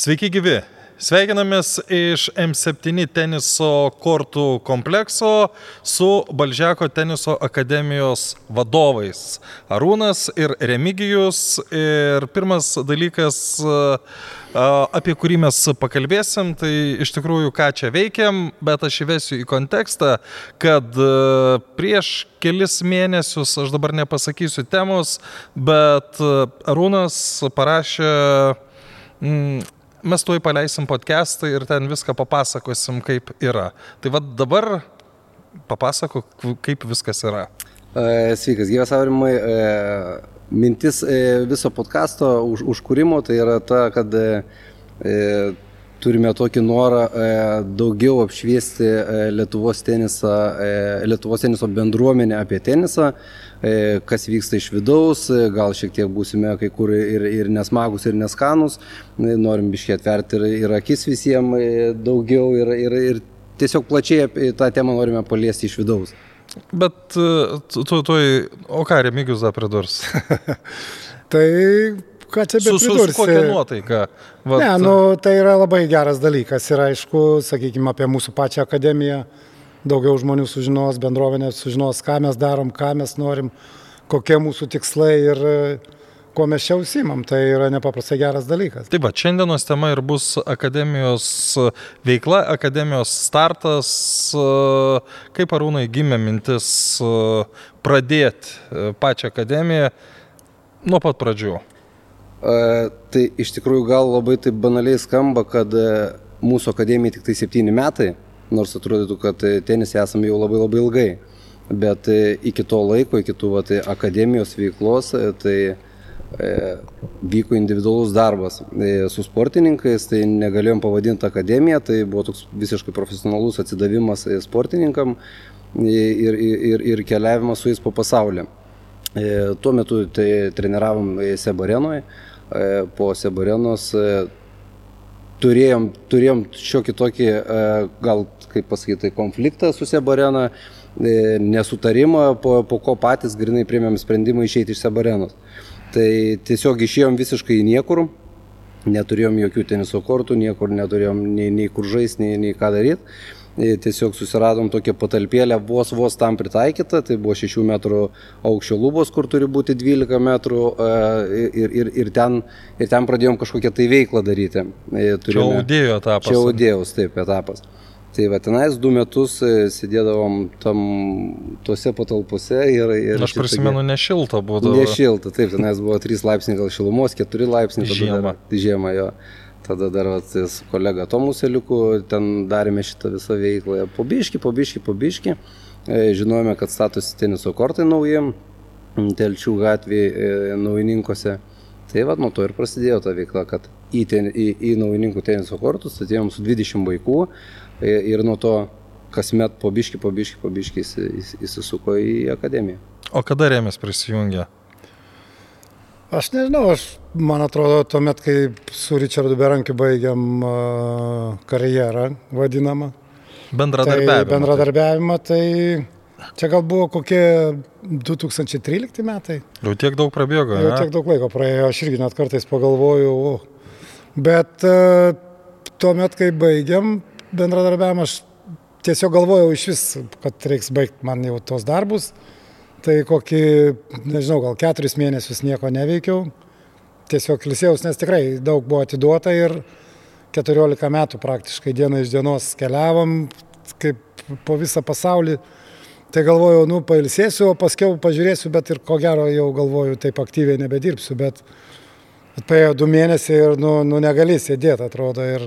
Sveiki gyvi. Sveikinamės iš M7 teniso kortų komplekso su Balžeko teniso akademijos vadovais. Arūnas ir Remigijus. Ir pirmas dalykas, apie kurį mes pakalbėsim, tai iš tikrųjų, ką čia veikiam, bet aš įvesiu į kontekstą, kad prieš kelis mėnesius, aš dabar nepasakysiu temos, bet Arūnas parašė mm, mes tuoj paleisim podcastą ir ten viską papasakosim, kaip yra. Tai vad dabar papasako, kaip viskas yra. E, sveikas, gyvas Aurimai. E, mintis e, viso podkasto už, užkūrimo tai yra ta, kad turime tokį norą daugiau apšviesti Lietuvos, tenisą, Lietuvos teniso bendruomenę apie tenisą kas vyksta iš vidaus, e, gal šiek tiek būsime kai kur ir, ir nesmagus, ir neskanus, e, norim biškiai atverti ir, ir akis visiems daugiau ir, ir, ir tiesiog plačiai tą temą norime paliesti iš vidaus. Bet tu, tu, tu o ką Remigius dar pridurs? tai ką čia be su, su kokia nuotaika? Vat... Ne, nu, tai yra labai geras dalykas ir aišku, sakykime, apie mūsų pačią akademiją daugiau žmonių sužinos, bendruomenė sužinos, ką mes darom, ką mes norim, kokie mūsų tikslai ir e, kuo mes čia užsimam. Tai yra nepaprastai geras dalykas. Taip, bet šiandienos tema ir bus akademijos veikla, akademijos startas. E, kaip arūnai gimė mintis e, pradėti pačią akademiją nuo pat pradžių? E, tai iš tikrųjų gal labai taip banaliai skamba, kad mūsų akademijai tik tai septyni metai nors atrodytų, kad e, tenise esame jau labai labai ilgai. Bet e, iki to laiko, iki tų vat, akademijos veiklos, e, tai vyko individualus darbas su sportininkais, tai negalėjom pavadinti akademiją, tai buvo toks visiškai profesionalus atsidavimas sportininkam ir, ir, ir keliavimas su jais po pasaulį. Tuo metu tai treniravom Sebarenoje, po Sebarenos turėjom, turėjom šiokį tokį, gal, kaip pasakyti, konfliktą su Sebarena, e, nesutarimą, po, po ko patys grinai priėmėm sprendimą išeiti iš Sebarenos. Tai tiesiog išėjom visiškai į niekur, neturėjom jokių teniso kortų, niekur neturėjom nei, nei kur žaisti, nei, nei ką daryti tiesiog susiradom tokią patalpėlę vos vos tam pritaikytą, tai buvo 6 metrų aukščio lubos, kur turi būti 12 metrų ir, ir, ir, ten, ir ten pradėjom kažkokią tai veiklą daryti. Turėjome, čia audėjo etapas. Čia audėjos, taip, etapas. Tai va, tenais du metus e, sėdėdavom tam, tuose patalpose ir... ir Aš prisimenu, nešilta buvo. Nešilta, taip, tenais buvo 3 laipsniai gal šilumos, 4 laipsniai. Žiemą. Žiemą jo. Tada dar vat, su kolega Tomu Seliuku ten darėme šitą visą veiklą. Po biški, po biški, po biški. E, žinojome, kad statosi teniso kortai naujiem, telčių gatvėje, naujininkose. Tai vad nuo to ir prasidėjo ta veikla, kad į, ten, į, į naujininkų teniso kortus atėjom su 20 vaikų ir nuo to kasmet po biški, po biški, po biški įsisuko į akademiją. O kada rėmės prisijungė? Aš nežinau, aš, man atrodo, tuomet, kai su Richardu Berankiu baigiam uh, karjerą vadinamą. Bendradarbiavimą. Tai bendradarbiavimą, tai čia gal buvo kokie 2013 metai. Jau tiek daug prabėgo. Jau tiek daug laiko praėjo, aš irgi net kartais pagalvoju. O. Bet uh, tuomet, kai baigiam bendradarbiavimą, aš tiesiog galvojau iš vis, kad reiks baigti man jau tos darbus. Tai kokį, nežinau, gal keturis mėnesius nieko neveikiau. Tiesiog lisėjaus, nes tikrai daug buvo atiduota ir 14 metų praktiškai dieną iš dienos keliavom, kaip po visą pasaulį. Tai galvojau, nu, pailsėsiu, o paskiau pažiūrėsiu, bet ir ko gero jau galvoju, taip aktyviai nebedirbsiu, bet praėjo du mėnesiai ir, nu, nu negali sėdėti, atrodo. Ir,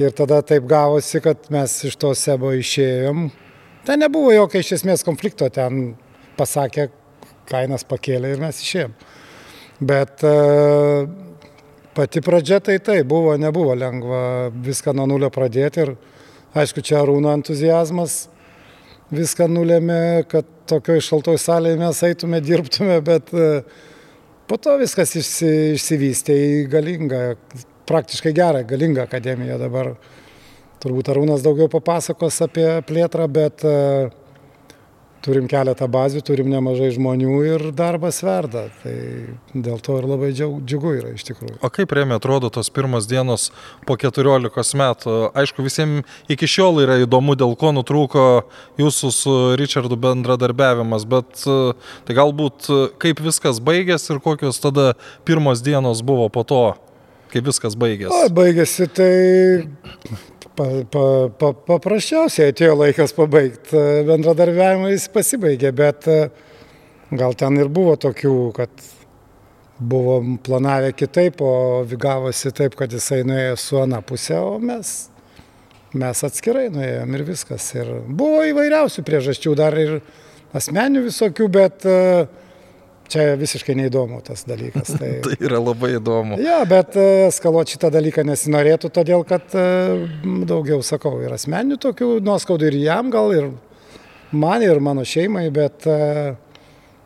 ir tada taip gavosi, kad mes iš to sebo išėjom. Ten nebuvo jokio iš esmės konflikto, ten pasakė, kainas pakėlė ir mes išėjom. Bet e, pati pradžia tai tai buvo, nebuvo lengva viską nuo nulio pradėti ir aišku, čia Arūno entuzijazmas viską nulėmė, kad tokioje šaltoj salėje mes eitume, dirbtume, bet e, po to viskas išsi, išsivystė į galingą, praktiškai gerą, galingą akademiją dabar. Turbūt Arūnas daugiau papasakos apie plėtrą, bet uh, turim keletą bazių, turim nemažai žmonių ir darbas verda. Tai dėl to ir labai džiugu yra iš tikrųjų. O kaip rėmė atrodo tos pirmos dienos po 14 metų? Aišku, visiems iki šiol yra įdomu, dėl ko nutrūko jūsų su Richardu bendradarbiavimas, bet tai galbūt kaip viskas baigėsi ir kokios tada pirmos dienos buvo po to, kaip viskas baigėsi? O, baigėsi tai pa, pa, pa, paprasčiausiai atėjo laikas pabaigti. Bendradarbiavimą jis pasibaigė, bet e, gal ten ir buvo tokių, kad buvo planavę kitaip, o gavosi taip, kad jisai nuėjo su ana pusė, o mes, mes atskirai nuėjom ir viskas. Ir buvo įvairiausių priežasčių, dar ir asmenių visokių, bet uh, čia visiškai neįdomu tas dalykas. Tai, tai yra labai įdomu. Ja, bet e, eskaluoti šitą dalyką nesinorėtų, todėl kad e, daugiau, sakau, ir asmeninių tokių nuoskaudų ir jam gal, ir man, ir mano šeimai, bet e,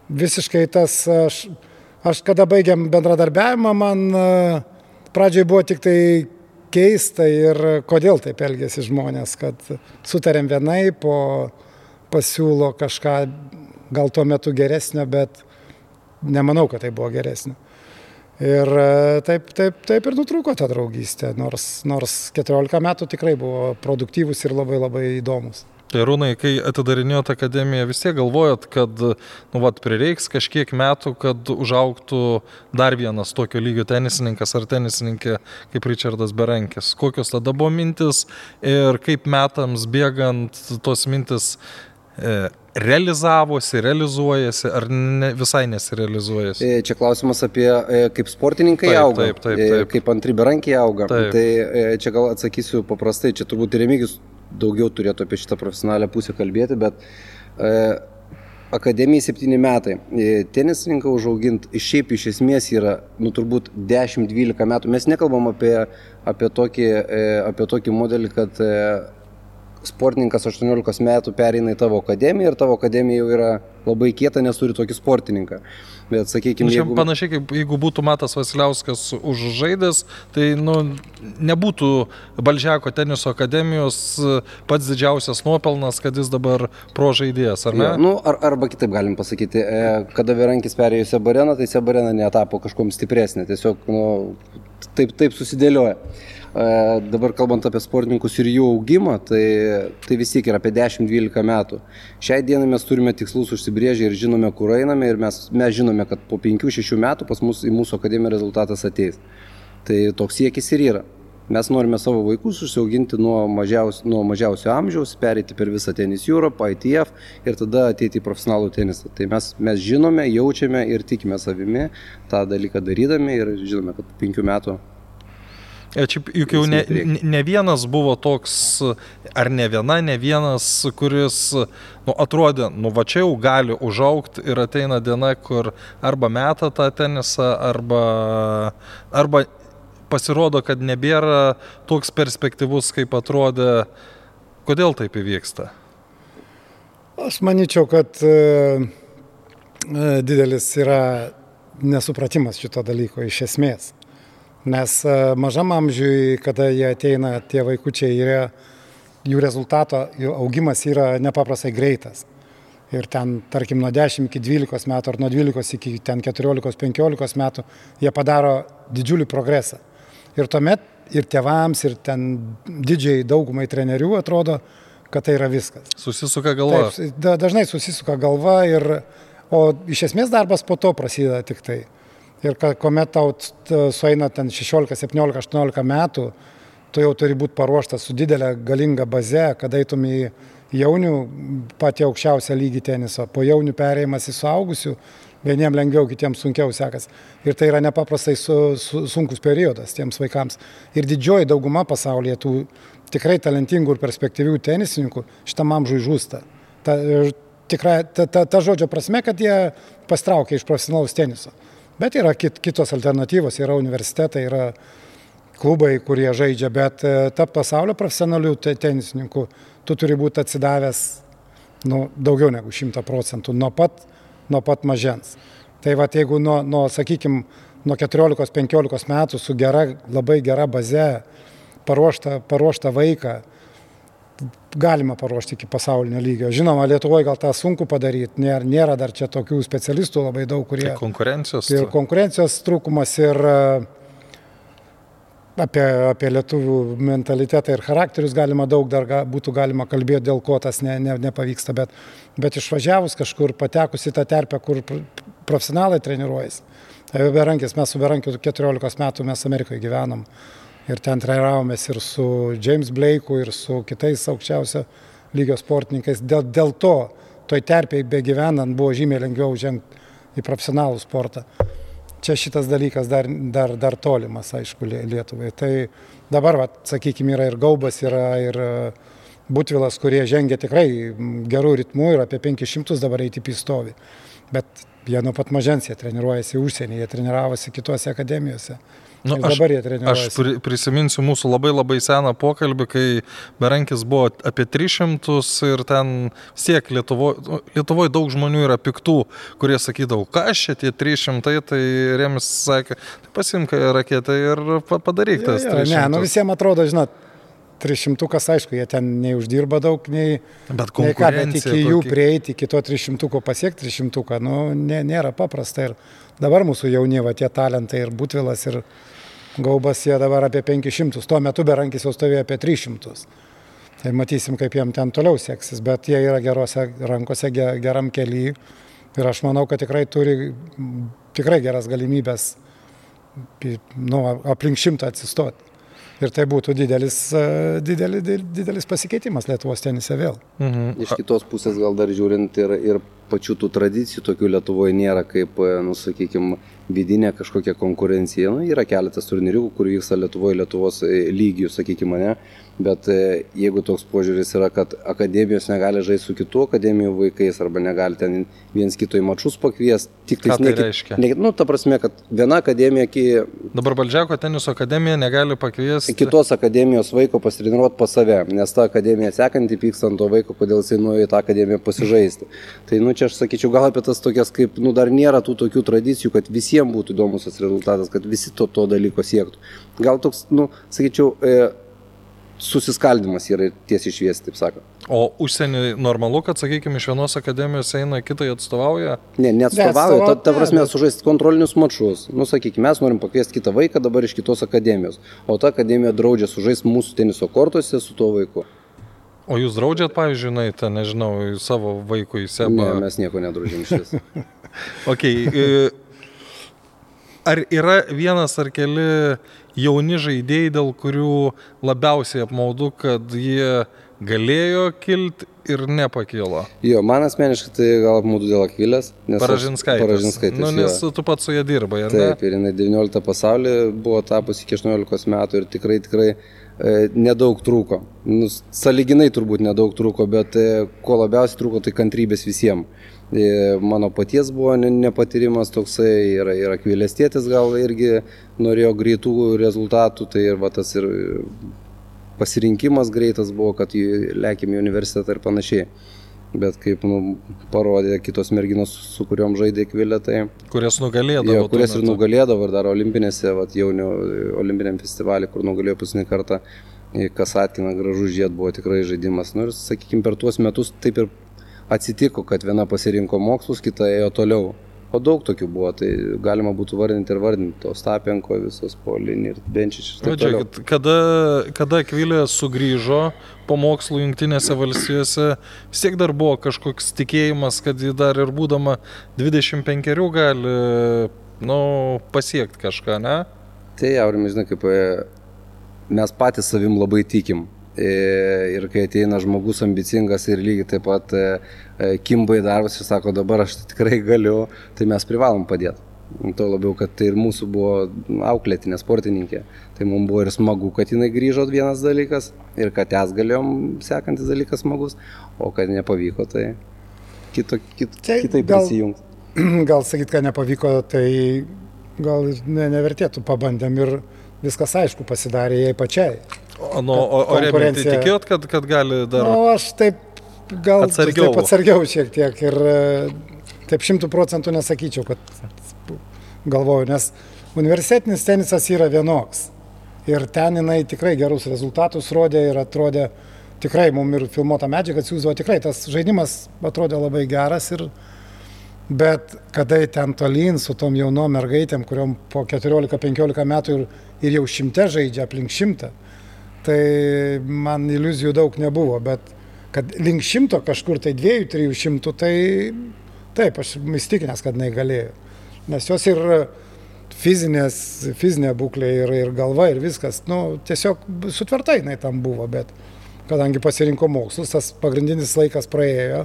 visiškai tas, aš, aš kada baigiam bendradarbiavimą, man pradžioj buvo tik tai keista ir kodėl taip elgėsi žmonės, kad sutarėm vienaip, o pasiūlo kažką gal tuo metu geresnio, bet nemanau, kad tai buvo geresnė. Ir e, taip, taip, taip ir nutrūko ta draugystė, nors, nors 14 metų tikrai buvo produktyvus ir labai labai įdomus. Tai Rūnai, kai atidarinėjot akademiją, vis tiek galvojot, kad, nu, vat, prireiks kažkiek metų, kad užauktų dar vienas tokio lygio tenisininkas ar tenisininkė kaip Richardas Berankis. Kokios tada buvo mintis ir kaip metams bėgant tos mintis e, realizavosi, realizuojasi ar ne, visai nesirealizuojasi? E, čia klausimas apie e, kaip sportininkai taip, auga, taip, taip, e, taip. kaip antri berankiai auga. Taip. Tai čia gal atsakysiu paprastai, čia turbūt Remigis daugiau turėtų apie šitą profesionalią pusę kalbėti, bet e, akademijai 7 metai. Tenisininką užauginti šiaip iš esmės yra, nu turbūt 10-12 metų. Mes nekalbam apie, apie, tokį, apie tokį modelį, kad sportininkas 18 metų pereina į tavo akademiją ir tavo akademija jau yra labai kieta, nes turi tokį sportininką. Bet sakykime, nu, jeigu... Panašiai kaip jeigu būtų Matas Vasiliauskas užžaidęs, tai nu, nebūtų Balžiako teniso akademijos pats didžiausias nuopelnas, kad jis dabar pro žaidėjas, ar ne? Ja, nu, ar, arba kitaip galim pasakyti, e, kada Verankis perėjo į Sebareną, tai Sebarena netapo kažkom stipresnė, tiesiog nu, taip, taip susidėlioja. Dabar kalbant apie sportininkus ir jų augimą, tai, tai vis tiek yra apie 10-12 metų. Šiai dienai mes turime tikslus užsibrėžę ir žinome, kur einame ir mes, mes žinome, kad po 5-6 metų pas mus į mūsų akademiją rezultatas ateis. Tai toks siekis ir yra. Mes norime savo vaikus užsiauginti nuo, mažiaus, nuo mažiausio amžiaus, perėti per visą Tenis Europe, ITF ir tada ateiti į profesionalų tenisą. Tai mes, mes žinome, jaučiame ir tikime savimi tą dalyką darydami ir žinome, kad po penkių metų E, čia juk jau ne, ne vienas buvo toks, ar ne viena, ne vienas, kuris nu, atrodė, nu va čia jau gali užaukti ir ateina diena, kur arba meta tą tenisą, arba, arba pasirodo, kad nebėra toks perspektyvus, kaip atrodė. Kodėl taip įvyksta? Aš manyčiau, kad e, e didelis yra nesupratimas šito dalyko iš esmės. Nes e, mažam amžiui, kada jie ateina, tie vaikučiai, yra, jų rezultato, jų augimas yra nepaprastai greitas. Ir ten, tarkim, nuo 10 iki 12 metų ar nuo 12 iki 14-15 metų jie padaro didžiulį progresą. Ir tuomet ir tėvams, ir ten didžiai daugumai trenerių atrodo, kad tai yra viskas. Susisuka galva. Taip, dažnai susisuka galva, ir, o iš esmės darbas po to prasideda tik tai. Ir kuomet tau sueina ten 16, 17, 18 metų, tu jau turi būti paruoštas su didelė galinga baze, kad eitum į jaunių pati aukščiausią lygį teniso. Po jaunių perėjimas į suaugusių, vieniem lengviau, kitiems sunkiau sekas. Ir tai yra nepaprastai su, su, sunkus periodas tiems vaikams. Ir didžioji dauguma pasaulyje tų tikrai talentingų ir perspektyvių tenisininkų šitam amžiui žūsta. Ta, tikrai, ta, ta, ta žodžio prasme, kad jie pastraukia iš profesionalaus teniso. Bet yra kit, kitos alternatyvos, yra universitetai, yra klubai, kurie žaidžia, bet e, ta pasaulio profesionalių tenisininkų tu turi būti atsidavęs nu, daugiau negu 100 procentų nuo pat, nuo pat mažens. Tai va, jeigu nuo, nuo sakykime, nuo 14-15 metų su gera, labai gera baze paruoštą, paruoštą vaiką, galima paruošti iki pasaulinio lygio. Žinoma, Lietuvoje gal tą sunku padaryti, nėra, nėra dar čia tokių specialistų labai daug, kurie... Tai konkurencijos. Ir konkurencijos trūkumas ir uh, apie, apie lietuvių mentalitetą ir charakterius galima daug dar ga, būtų galima kalbėti, dėl ko tas ne, ne, nepavyksta, bet, bet išvažiavus kažkur, patekus į tą terpę, kur profesionalai treniruojasi. Tai Berankis, mes su Berankiu 14 metų mes Amerikoje gyvenom ir ten treniravomės ir su James Blake'u, ir su kitais aukščiausio lygio sportininkais. Dėl, dėl to, toj terpėje be gyvenant buvo žymiai lengviau žengti į profesionalų sportą čia šitas dalykas dar, dar, dar tolimas, aišku, Lietuvai. Tai dabar, vat, sakykime, yra ir Gaubas, yra ir e, Butvilas, kurie žengia tikrai gerų ritmų ir apie 500 dabar eiti pistovi. Bet jie nuo pat mažens jie treniruojasi užsienyje, jie treniravosi kitose akademijose. Nu, aš, dabar jie treniruojasi. Aš prisiminsiu mūsų labai labai seną pokalbį, kai Berankis buvo apie 300 ir ten siek Lietuvoje nu, Lietuvoje daug žmonių yra piktų, kurie sakydavo, ką čia tie 300, tai Remis sakė, tai pasimk raketą ir padaryk tas. Ja, ja, ne, nu visiems atrodo, žinot, 300, aišku, jie ten nei uždirba daug, nei... Bet. Nei ką, bet iki jų kokį... prieiti, iki to 300 pasiekti 300, nu, nė, nėra paprasta. Ir dabar mūsų jauni, va, tie talentai ir Butvilas, ir Gaubas jie dabar apie 500, tuo metu Berankis jau stovėjo apie 300. Tai matysim, kaip jiem ten toliau seksis, bet jie yra gerose rankose, geram keliui ir aš manau, kad tikrai turi tikrai geras galimybės nu, aplink šimtą atsistoti. Ir tai būtų didelis, didelis, didelis pasikeitimas Lietuvos tenise vėl. Mhm. Iš kitos pusės gal dar žiūrint ir, ir pačių tų tradicijų tokių Lietuvoje nėra kaip, nu, sakykime, vidinė kažkokia konkurencija. Nu, yra keletas turnyrų, kur vyksta Lietuvoje, Lietuvos e, lygių, sakykime, ne. Bet e, jeigu toks požiūris yra, kad akademijos negali žaisti su kitų akademijų vaikais arba negali ten viens kito į mačius pakviesti, tik tai ne, reiškia? Ne, nu, ta prasme, kad viena akademija... Ki... Dabar Baldžiako teniso akademija negali pakviesti. Kitos akademijos vaiko pasitreniruoti pas save, nes ta akademija sekanti pyksta ant to vaiko, kodėl jisai nuėjo į tą akademiją pasižaisti. Tai, nu, čia aš sakyčiau, gal apie tas tokias, kaip, nu, dar nėra tų tokių tradicijų, kad visiems būtų įdomus tas rezultatas, kad visi to, to dalyko siektų. Gal toks, nu, sakyčiau, e, susiskaldimas yra tiesiai šviesi, taip sakant. O užsienį normalu, kad, sakykime, iš vienos akademijos eina, kitai atstovauja? Ne, neatstovauja, ta, ta prasme, sužaisti kontrolinius mačius. Nu, sakykime, mes norim pakviesti kitą vaiką dabar iš kitos akademijos, o ta akademija draudžia sužaisti mūsų teniso kortuose su tuo vaiku. O jūs draudžiat, pavyzdžiui, na, tą, nežinau, savo vaikui sebą? Ne, mes nieko nedraudžiam iš vis. ok. Ar yra vienas ar keli jauni žaidėjai, dėl kurių labiausiai apmaudu, kad jie galėjo kilti ir nepakilo. Jo, man asmeniškai tai gal apmaudu dėl Akvilės. Paražinskaitis. Paražinskaitis. Nu, nes jo. tu pats su ja dirbai, ar Taip, ne? ir jinai 19 pasaulį buvo tapusi iki 18 metų ir tikrai, tikrai e, nedaug trūko. Nu, saliginai turbūt nedaug trūko, bet e, ko labiausiai trūko, tai kantrybės visiems. E, mano paties buvo nepatyrimas toksai ir, ir akvilestėtis gal irgi norėjo greitų rezultatų, tai ir va, tas ir pasirinkimas greitas buvo, kad lėkime į universitetą ir panašiai. Bet kaip nu, parodė kitos merginos, su kuriuom žaidė Kvilė, tai... Kurias nugalėdavo. Jo, kurias ir nugalėdavo ir dar olimpinėse, vat, jaunio olimpiniam festivalį, kur nugalėjo paskutinį kartą Kasatkina, gražus žied buvo tikrai žaidimas. Nu ir, sakykime, per tuos metus taip ir atsitiko, kad viena pasirinko mokslus, kita ėjo toliau. O daug tokių buvo, tai galima būtų vardinti ir vardinti, to Stapenko, visos Polinį ir Benčičius. Žiūrėkit, kada, kada Kvilė sugrįžo po mokslų Junktinėse valstijose, vis tiek dar buvo kažkoks tikėjimas, kad ji dar ir būdama 25 gali nu, pasiekti kažką, ne? Tai, Aurimai, žinai, kaip e, mes patys savim labai tikim. E, ir kai ateina žmogus ambicingas ir lygiai taip pat e, e, kimbai darbas ir sako, dabar aš tikrai galiu, tai mes privalom padėti. Tuo labiau, kad tai ir mūsų buvo auklėtinė sportininkė. Tai mums buvo ir smagu, kad jinai grįžo vienas dalykas ir kad jas galėjom sekantis dalykas smagus, o kad nepavyko, tai kito, kit, tai kitaip prisijungti. Gal sakyt, kad nepavyko, tai gal ne, nevertėtų pabandėm ir viskas aišku pasidarė jai pačiai. O, nu, o, o Remi, tai tikėjot, kad, kad gali dar... Nu, aš taip gal atsargiau. Taip atsargiau šiek tiek ir e, taip šimtų procentų nesakyčiau, kad galvoju, nes universitetinis tenisas yra vienoks. Ir ten jinai tikrai gerus rezultatus rodė ir atrodė tikrai mums ir filmuota medžiaga atsiųsdavo, tikrai tas žaidimas atrodė labai geras ir bet kada ten tolyn su tom jaunom mergaitėm, kuriuom po 14-15 metų ir, ir jau šimte žaidžia, aplink šimtą, tai man iliuzijų daug nebuvo, bet kad link šimto kažkur tai dviejų, trijų šimtų, tai taip, aš įstikinęs, kad galėjo. Nes jos ir fizinės, fizinė būklė ir, ir galva ir viskas, nu, tiesiog sutvertai jinai tam buvo, bet kadangi pasirinko mokslus, tas pagrindinis laikas praėjo,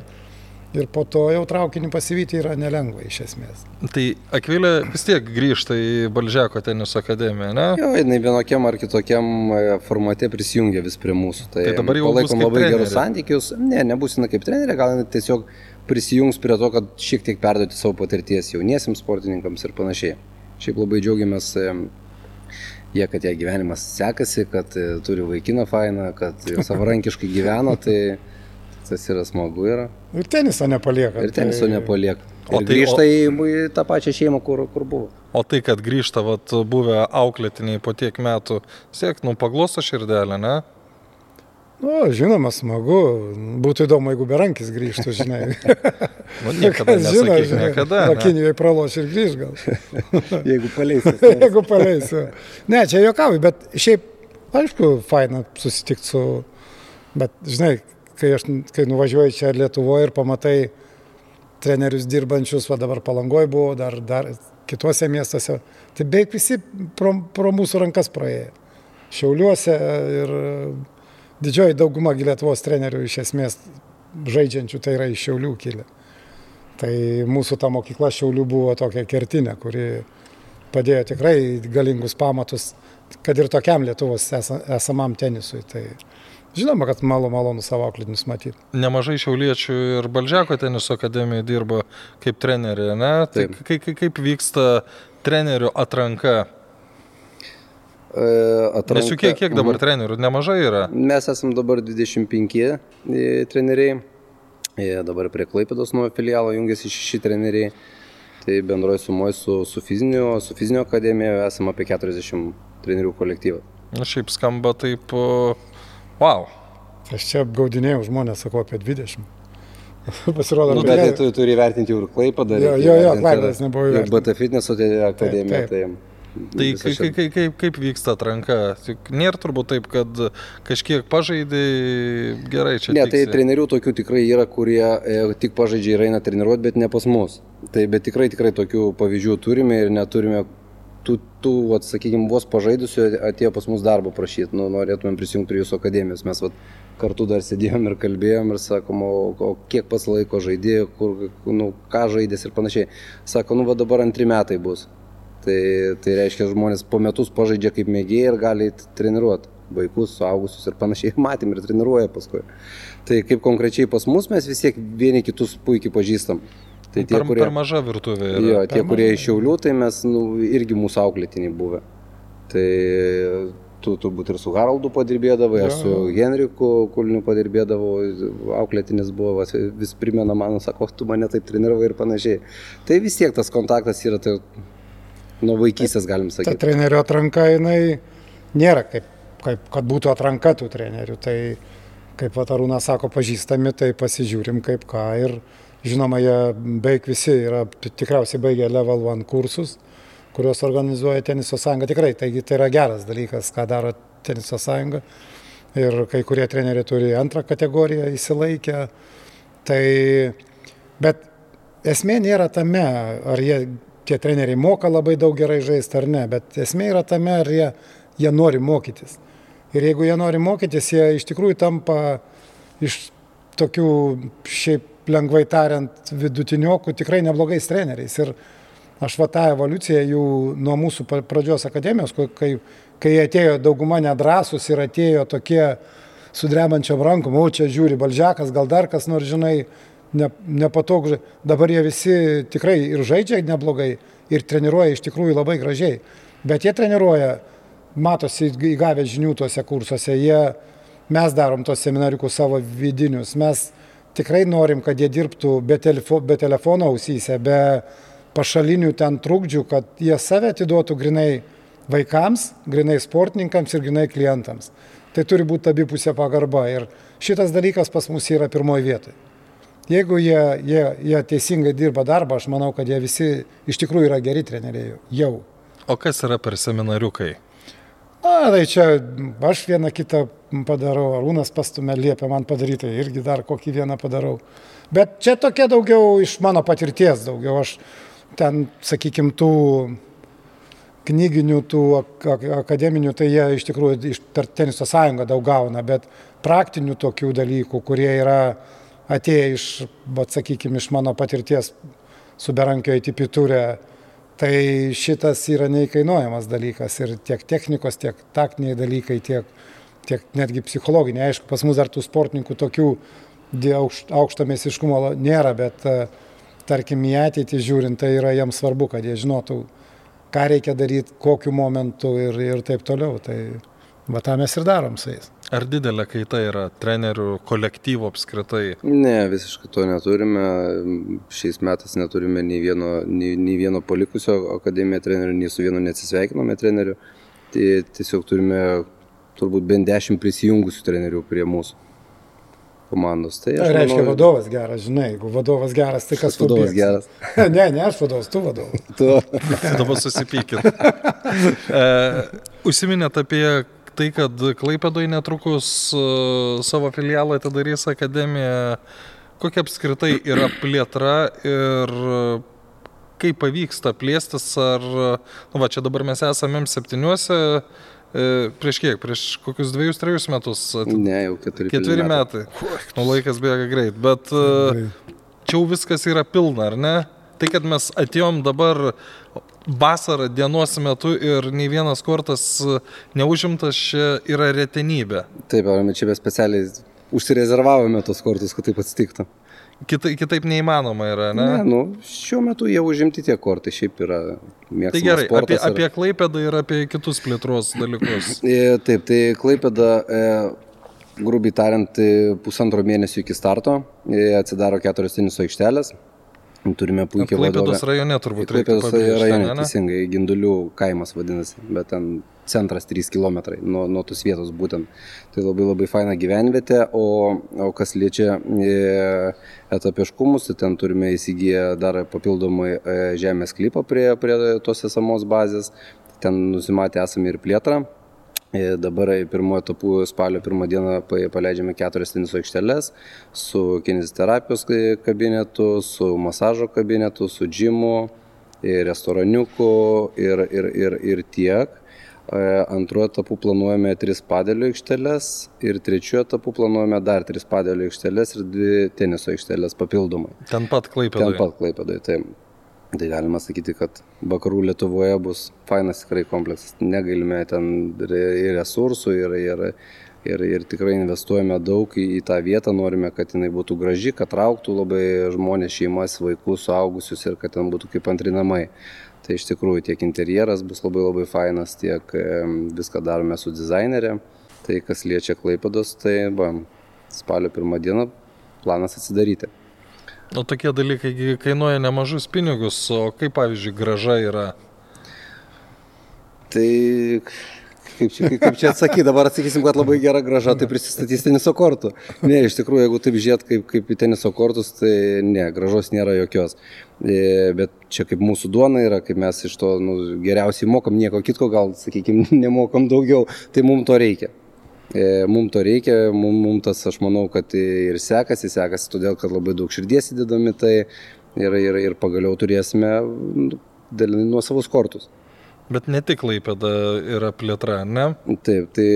ir po to jau traukinį pasivyti yra nelengva iš esmės. Tai Akvilė vis tiek grįžta į Balžeko teniso akademiją, ne? Jo, jinai vienokiam ar kitokiam e, formate prisijungia vis prie mūsų. Tai, tai dabar jau palaikom labai trenerė. gerus santykius. Ne, nebus jinai kaip trenerė, gal jinai tiesiog prisijungs prie to, kad šiek tiek perduoti savo patirties jauniesiams sportininkams ir panašiai. Šiaip labai džiaugiamės e, jie, kad jie gyvenimas sekasi, kad e, turi vaikiną fainą, kad savarankiškai gyvena, tai tas yra smagu. Yra. Ir teniso nepalieka. Ir teniso tai... nepalieka. O ir tai grįžta o... į, į tą pačią šeimą, kur, kur buvo. O tai, kad grįžta, vat, buvę auklėtiniai po tiek metų, siek, nu, paglosto širdelę, ne? Nu, žinoma, smagu. Būtų įdomu, jeigu berankis grįžtų, žinai. nu, niekada žino, žinai, niekada. O Kinijoje praloš ir grįž gal. jeigu paleisi. jeigu paleisi. Ne, čia juokauju, bet šiaip, aišku, faina susitikti su... Bet, žinai, kai, aš, kai nuvažiuoji čia Lietuvoje ir pamatai trenerius dirbančius, va dabar palangoje buvo, dar, dar kituose miestuose, tai beveik visi pro, pro mūsų rankas praėjo. Šiauliuose ir didžioji dauguma Lietuvos trenerių iš esmės žaidžiančių tai yra iš Šiaulių kilę. Tai mūsų ta mokykla Šiaulių buvo tokia kertinė, kuri padėjo tikrai galingus pamatus, kad ir tokiam Lietuvos esamam tenisui. Tai Žinoma, kad malo malonu savo auklėtinius matyti. Nemažai šiauliečių ir Balžeko teniso akademijoje dirba kaip treneriai, ne? Tai kaip, kaip vyksta trenerių atranka? E, atranka. Nes juk kiek, kiek dabar mhm. trenerių? Nemažai yra. Mes esame dabar 25 e, treneriai. Jie dabar prie Klaipėdos nuo filialo jungiasi šeši treneriai. Tai bendroji sumoji su, su, fizinio, su fizinio akademija esame apie 40 trenerių kolektyvą. Na šiaip skamba taip Wow. Aš čia apgaudinėjau žmonės, sakau, apie 20. Pasirodo, nu, bet tai tu turi vertinti ir Klaipą dar. Jo, jo, jo Klaipėdas nebuvo įvertinti. Ir BT Fitness akademija. Tai, Tai kaip, kaip, kaip, kaip vyksta atranka? Nėra turbūt taip, kad kažkiek pažaidai gerai čia. Ne, tiksi. tai trenerių tokių tikrai yra, kurie e, tik pažaidžia ir eina treniruoti, bet ne pas mus. Tai bet tikrai, tikrai tokių pavyzdžių turime ir neturime tų, tų vat, sakykime, vos pažaidusių atėjo pas mus darbo prašyti, nu, norėtumėm prisijungti prie jūsų akademijos. Mes vat, kartu dar sėdėjom ir kalbėjom ir sakom, o, o kiek pas laiko žaidėjų, kur, nu, ką žaidės ir panašiai. Sako, nu, va dabar antri metai bus. Tai, tai reiškia, žmonės po metus pažaidžia kaip mėgėjai ir gali treniruoti vaikus, suaugusius ir panašiai. Matėm ir treniruoja paskui. Tai kaip konkrečiai pas mus mes vis tiek vieni kitus puikiai pažįstam. Tai tie, per, kurie, per maža virtuvė. Yra. Jo, tie, kurie iš Šiaulių, tai mes nu, irgi mūsų auklėtiniai buvę. Tai tu turbūt ir su Haraldu padirbėdavai, aš su Henriku Kulniu padirbėdavau, auklėtinis buvo, vis primena man, sako, tu mane taip treniravai ir panašiai. Tai vis tiek tas kontaktas yra tai, nuo vaikystės, galim sakyti. Ta trenerio atranka, jinai nėra kaip, kaip kad būtų atranka tų trenerių. Tai kaip Vatarūnas sako, pažįstami, tai pasižiūrim kaip ką ir Žinoma, jie beveik visi yra tikriausiai baigę Level 1 kursus, kuriuos organizuoja Teniso sąjunga. Tikrai, taigi tai yra geras dalykas, ką daro Teniso sąjunga. Ir kai kurie treneriai turi antrą kategoriją įsilaikę. Tai, bet esmė nėra tame, ar jie, tie treneriai moka labai daug gerai žaisti ar ne, bet esmė yra tame, ar jie, jie nori mokytis. Ir jeigu jie nori mokytis, jie iš tikrųjų tampa iš tokių šiaip lengvai tariant, vidutiniokų tikrai neblogais treneriais. Ir aš va tą evoliuciją jų nuo mūsų pradžios akademijos, kai, kai atėjo dauguma nedrasus ir atėjo tokie sudremančiam rankom, o čia žiūri Balžekas, gal dar kas nors, žinai, ne, nepatogu. Dabar jie visi tikrai ir žaidžia neblogai, ir treniruoja iš tikrųjų labai gražiai. Bet jie treniruoja, matosi įgavę žinių tuose kursuose, jie, mes darom tos seminariukus savo vidinius, mes tikrai norim, kad jie dirbtų be, telefo, be telefono ausyse, be pašalinių ten trukdžių, kad jie save atiduotų grinai vaikams, grinai sportininkams ir grinai klientams. Tai turi būti abipusė pagarba. Ir šitas dalykas pas mus yra pirmoji vietoje. Jeigu jie, jie, jie teisingai dirba darbą, aš manau, kad jie visi iš tikrųjų yra geri treneriai jau. O kas yra per seminariukai? Na, tai čia aš vieną kitą padarau, Arūnas pastumė liepia man padaryti, irgi dar kokį vieną padarau. Bet čia tokia daugiau iš mano patirties, daugiau aš ten, sakykime, tų knyginių, tų akademinių, tai jie iš tikrųjų iš, teniso sąjungą daug gauna, bet praktinių tokių dalykų, kurie yra atėję iš, bet sakykime, iš mano patirties su berankio įtipitūrė, tai šitas yra neįkainuojamas dalykas ir tiek technikos, tiek taktiniai dalykai, tiek, tiek netgi psichologiniai. Aišku, pas mus dar tų sportininkų tokių aukšto mėsiškumo nėra, bet tarkim į ateitį žiūrint, tai yra jiems svarbu, kad jie žinotų, ką reikia daryti, kokiu momentu ir, ir taip toliau. Tai va tą mes ir darom su jais. Ar didelė kaita yra trenerių kolektyvo apskritai? Ne, visiškai to neturime. Šiais metais neturime nei vieno, nei, nei vieno palikusio akademiją trenerių, nei su vienu neatsisveikinome trenerių. Tai tiesiog turime turbūt bent dešimt prisijungusių trenerių prie mūsų komandos. Tai, tai reiškia manau, vadovas geras, žinai, jeigu vadovas geras, tai kas vadovas geras? ne, ne aš vadovas, tu vadovas. tu. Dabar susipykit. e, užsiminėt apie tai, kad Klaipėdoje netrukus uh, savo filialą atidarys akademija, kokia apskritai yra plėtra ir uh, kaip pavyksta plėstis, ar, nu va, čia dabar mes esame M7, e, prieš kiek, prieš kokius dviejus, trejus metus? Ne, jau keturi. Ketveri metai. metai. Nu, laikas bėga greit, bet čia jau viskas yra pilna, ar ne? Tai, kad mes atėjom dabar vasarą dienos metu ir nei vienas kortas neužimtas, čia yra retenybė. Taip, čia mes specialiai užsirezervavome tos kortus, kad taip atsitiktų. Kita, kitaip neįmanoma yra, ne? Ne, nu, šiuo metu jau užimti tie kortai, šiaip yra mėgstamas. Tai gerai, apie, ir... apie Klaipėdą ir apie kitus plėtros dalykus. E, taip, tai Klaipėda, e, grubiai tariant, pusantro mėnesio iki starto e, atsidaro keturios teniso aikštelės. Turime puikiai vadovę. Klaipėdos rajone turbūt reikia. Klaipėdos rajone, ne? teisingai, Gindulių kaimas vadinasi, bet ten centras 3 km nuo, nuo tos vietos būtent. Tai labai labai faina gyvenvietė, o, o kas liečia e, etapiškumus, tai ten turime įsigiję dar papildomai e, žemės klipą prie, prie tos esamos bazės, ten nusimatę esame ir plėtrą dabar pirmojo etapų spalio pirmą dieną paleidžiame keturias teniso aikšteles su kineziterapijos kabinetu, su masažo kabinetu, su džimu, restoraniuku ir, ir, ir, ir tiek. E, antruoju etapu planuojame tris padėlių aikšteles ir trečiuoju etapu planuojame dar tris padėlių aikšteles ir dvi teniso aikšteles papildomai. Ten pat klaipėdoje. Ten pat klaipėdoje, taip. Tai galima sakyti, kad vakarų Lietuvoje bus fainas tikrai kompleksas. Negalime ten ir resursų, ir, ir, ir, ir tikrai investuojame daug į, į tą vietą, norime, kad jinai būtų graži, kad trauktų labai žmonės, šeimas, vaikus, suaugusius ir kad ten būtų kaip antrinamai. Tai iš tikrųjų tiek interjeras bus labai labai fainas, tiek viską darome su dizainerė. Tai kas liečia Klaipados, tai va, spalio pirmą dieną planas atsidaryti. O tokie dalykai kainuoja nemažus pinigus, o kaip pavyzdžiui graža yra? Tai kaip čia, kaip čia atsakyti, dabar atsakysim, kad labai gera graža, tai prisistatys teniso kortų. Ne, iš tikrųjų, jeigu taip žiūrėt kaip, kaip į teniso kortus, tai ne, gražos nėra jokios. E, bet čia kaip mūsų duona yra, kaip mes iš to nu, geriausiai mokam, nieko kitko gal, sakykime, nemokam daugiau, tai mums to reikia. E, mums to reikia, mums mum tas, aš manau, kad ir sekasi, sekasi todėl, kad labai daug širdies įdedami tai ir, ir, ir pagaliau turėsime nu, nuo savus kortus. Bet ne tik Laipėda yra plėtra, ne? Taip, tai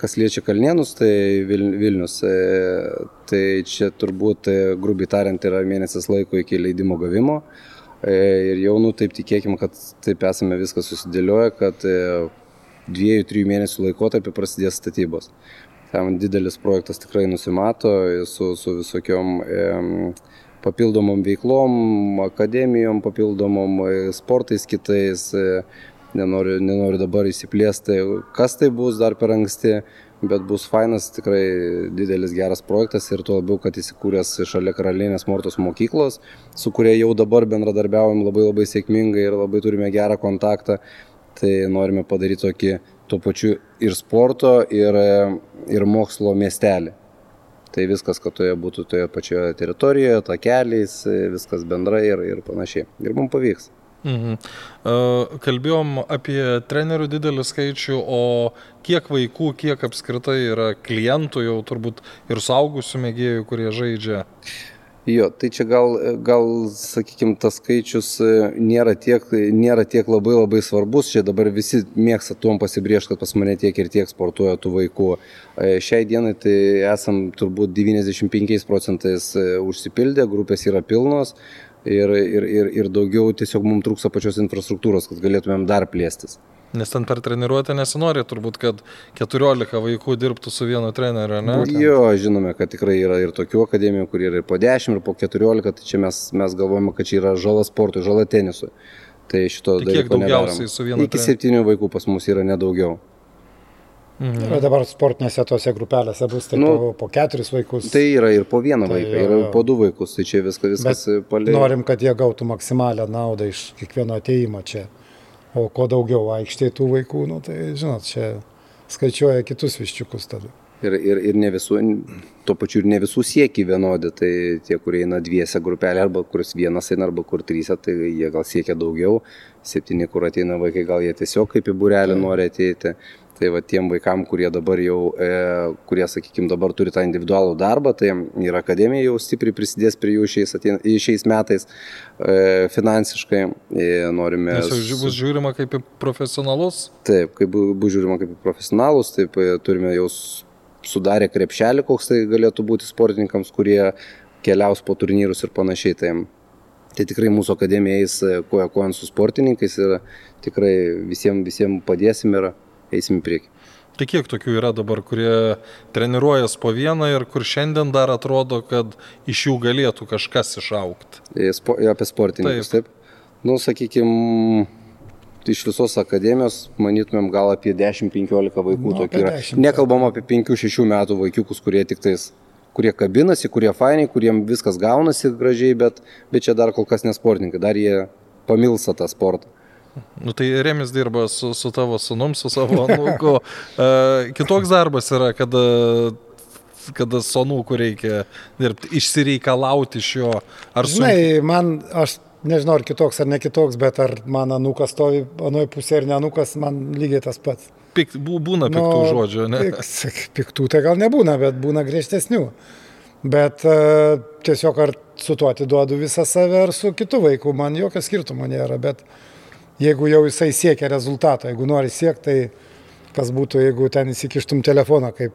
kas liečia Kalnienus, tai Vilnius, e, tai čia turbūt, e, grubiai tariant, yra mėnesis laiko iki leidimo gavimo. Ir jau, nu, taip tikėkime, kad taip esame viską susidėlioję, kad dviejų, trijų mėnesių laikotarpį prasidės statybos. Ten didelis projektas tikrai nusimato su, su visokiom e, papildomom veiklom, akademijom, papildomom sportais kitais. E, nenoriu, nenoriu dabar įsiplėsti, kas tai bus dar per anksti, bet bus fainas, tikrai didelis geras projektas ir tuo labiau, kad įsikūręs šalia Karalienės Mortos mokyklos, su kuria jau dabar bendradarbiaujam labai labai sėkmingai ir labai turime gerą kontaktą tai norime padaryti tokį tuo pačiu ir sporto, ir, ir mokslo miestelį. Tai viskas, kad toje būtų toje pačioje teritorijoje, takeliais, viskas bendrai ir, ir panašiai. Ir mums pavyks. Mhm. Kalbėjom apie trenerių didelį skaičių, o kiek vaikų, kiek apskritai yra klientų, jau turbūt ir saugusių mėgėjų, kurie žaidžia. Jo, tai čia gal, gal sakykime, tas skaičius e, nėra tiek, nėra tiek labai labai svarbus. Čia dabar visi mėgsta tuom pasibriežti, kad pas mane tiek ir tiek sportuoja tų vaikų. E, šiai dienai tai esam turbūt 95 procentais e, užsipildę, grupės yra pilnos ir, ir, ir, ir daugiau tiesiog mums trūksta pačios infrastruktūros, kad galėtumėm dar plėstis. Nes ten per treniruotę nesinori turbūt, kad 14 vaikų dirbtų su vienu treneriu, ne? Jo, žinome, kad tikrai yra ir tokių akademijų, kur yra ir po 10, ir po 14, tai čia mes, mes galvojame, kad čia yra žala sportui, žala tenisui. Tai šito tai kiek daugiausiai su vienu? Iki septynių vaikų pas mus yra nedaugiau. Mhm. Ir dabar sportinėse tose grupelėse bus taip nu, po, po keturis vaikus. Tai yra ir po vieną tai vaiką, ir po du vaikus, tai čia viskas, viskas palė. Norim, kad jie gautų maksimalią naudą iš kiekvieno ateimo čia. O kuo daugiau aikštėje tų vaikų, nu, tai žinot, čia skaičiuoja kitus viščiukus tada. Ir, ir, ir ne visų, tuo pačiu ir ne visų siekiai vienodi, tai tie, kurie eina dviese grupelė, arba kuris vienas eina, arba kur trys, tai jie gal siekia daugiau, septyni, kur ateina vaikai, gal jie tiesiog kaip į burelį nori ateiti. Tai va tiem vaikam, kurie dabar jau, e, kurie, sakykime, dabar turi tą individualų darbą, tai ir akademija jau stipriai prisidės prie jų šiais, atein, šiais metais e, finansiškai. E, norime... Nes jau bus žiūrima kaip į profesionalus? Taip, kaip bus žiūrima kaip į profesionalus, taip e, turime jau sudarę krepšelį, koks tai galėtų būti sportininkams, kurie keliaus po turnyrus ir panašiai. Tai, tai tikrai mūsų akademija eis e, koja kojant su sportininkais ir tikrai visiems visiem padėsim ir eisim į priekį. Tai kiek tokių yra dabar, kurie treniruojas po vieną ir kur šiandien dar atrodo, kad iš jų galėtų kažkas išaukti? E, spo, apie sportininkus, taip. taip. Nu, sakykime, iš visos akademijos, manytumėm, gal apie 10-15 vaikų nu, tokių yra. 10, Nekalbam apie 5-6 metų vaikiukus, kurie tik tais kurie kabinasi, kurie fainiai, kuriem viskas gaunasi gražiai, bet, bet čia dar kol kas nesportininkai, dar jie pamilsa tą sportą. Nu tai Remis dirba su, su tavo sunum, su savo anūku. E, kitoks darbas yra, kada, kada sonukų reikia dirbti, išsireikalauti iš jo. Ar su... Žinai, man, aš nežinau, ar kitoks ar ne kitoks, bet ar man anūkas stovi anoje pusėje ar ne anūkas, man lygiai tas pats. Pik, būna piktų nu, žodžių, ne? Pik, piktų tai gal nebūna, bet būna griežtesnių. Bet uh, tiesiog ar su tuo atiduodu visą save, ar su kitu vaiku, man jokio skirtumo nėra. Bet uh, jeigu jau jisai siekia rezultato, jeigu nori siekti, tai kas būtų, jeigu ten įsikištum telefoną, kaip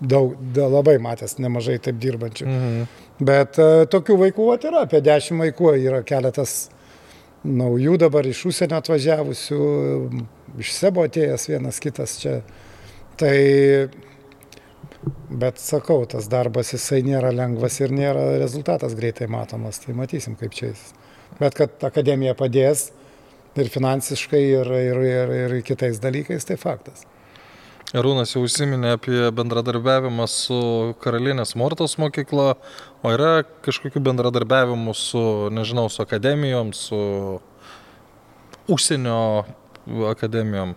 daug, da, labai matęs nemažai taip dirbančių. Mhm. Bet uh, tokių vaikų vat, yra, apie dešimt vaikų, yra keletas naujų dabar iš užsienio atvažiavusių, iš sebo atėjęs vienas kitas čia. Tai, bet sakau, tas darbas jisai nėra lengvas ir nėra rezultatas greitai matomas, tai matysim kaip čia jis. Bet kad akademija padės, ir finansiškai, ir, ir, ir, ir kitais dalykais, tai faktas. Rūnas jau užsiminė apie bendradarbiavimą su Karalinės Mortos mokykla, o yra kažkokių bendradarbiavimų su, nežinau, su akademijom, su užsienio akademijom.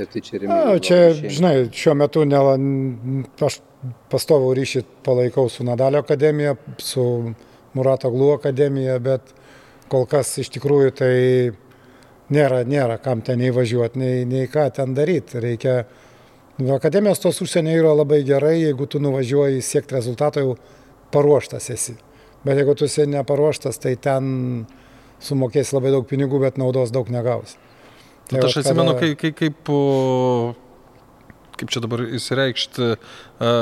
Ir tai čia rimtai. Čia, žinai, šiuo metu ne, aš pastovau ryšį palaikau su Nadalio akademija, su Murato Glu akademija, bet kol kas iš tikrųjų tai nėra, nėra kam ten nei važiuoti, nei, nei ką ten daryti. Reikia, nu, akademijos tos užsienio yra labai gerai, jeigu tu nuvažiuoji siekti rezultato, jau paruoštas esi. Bet jeigu tu esi neparuoštas, tai ten sumokėsi labai daug pinigų, bet naudos daug negausi. Tai aš atsimenu, kada... kaip, kaip, kaip kaip čia dabar įsireikšti, e,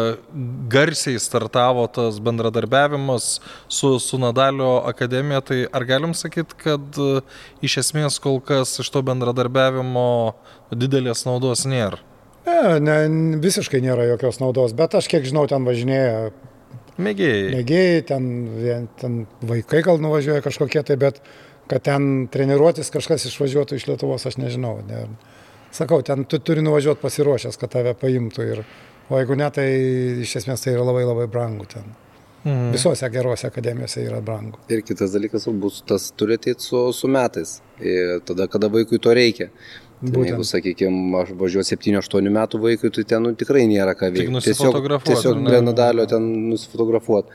garsiai startavo tas bendradarbiavimas su, su Nadalio akademija, tai ar galim sakyti, kad e, iš esmės kol kas iš to bendradarbiavimo didelės naudos nėra? Ne, ne, visiškai nėra jokios naudos, bet aš kiek žinau, ten važinėja Mėgėjai. Mėgėjai, ten, ten vaikai gal nuvažiuoja kažkokie tai, bet kad ten treniruotis kažkas išvažiuotų iš Lietuvos, aš nežinau. Ne, sakau, ten tu turi nuvažiuoti pasiruošęs, kad tave paimtų. Ir, o jeigu ne, tai iš esmės tai yra labai labai brangu ten. Mhm. Visose gerose akademijose yra brangu. Ir kitas dalykas bus, tas turi ateiti su, su metais, ir tada, kada vaikui to reikia. Būtent. jeigu, sakykime, aš važiuoju 7-8 metų vaikui, tai ten nu, tikrai nėra ką veikti. Tiesiog, tiesiog prie nadalio ten nusifotografuoti.